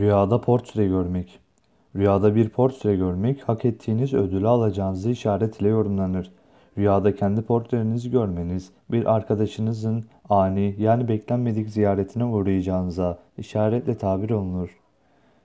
Rüyada portre görmek. Rüyada bir portre görmek, hak ettiğiniz ödülü alacağınızı işaret ile yorumlanır. Rüyada kendi portrenizi görmeniz, bir arkadaşınızın ani yani beklenmedik ziyaretine uğrayacağınıza işaretle tabir olunur.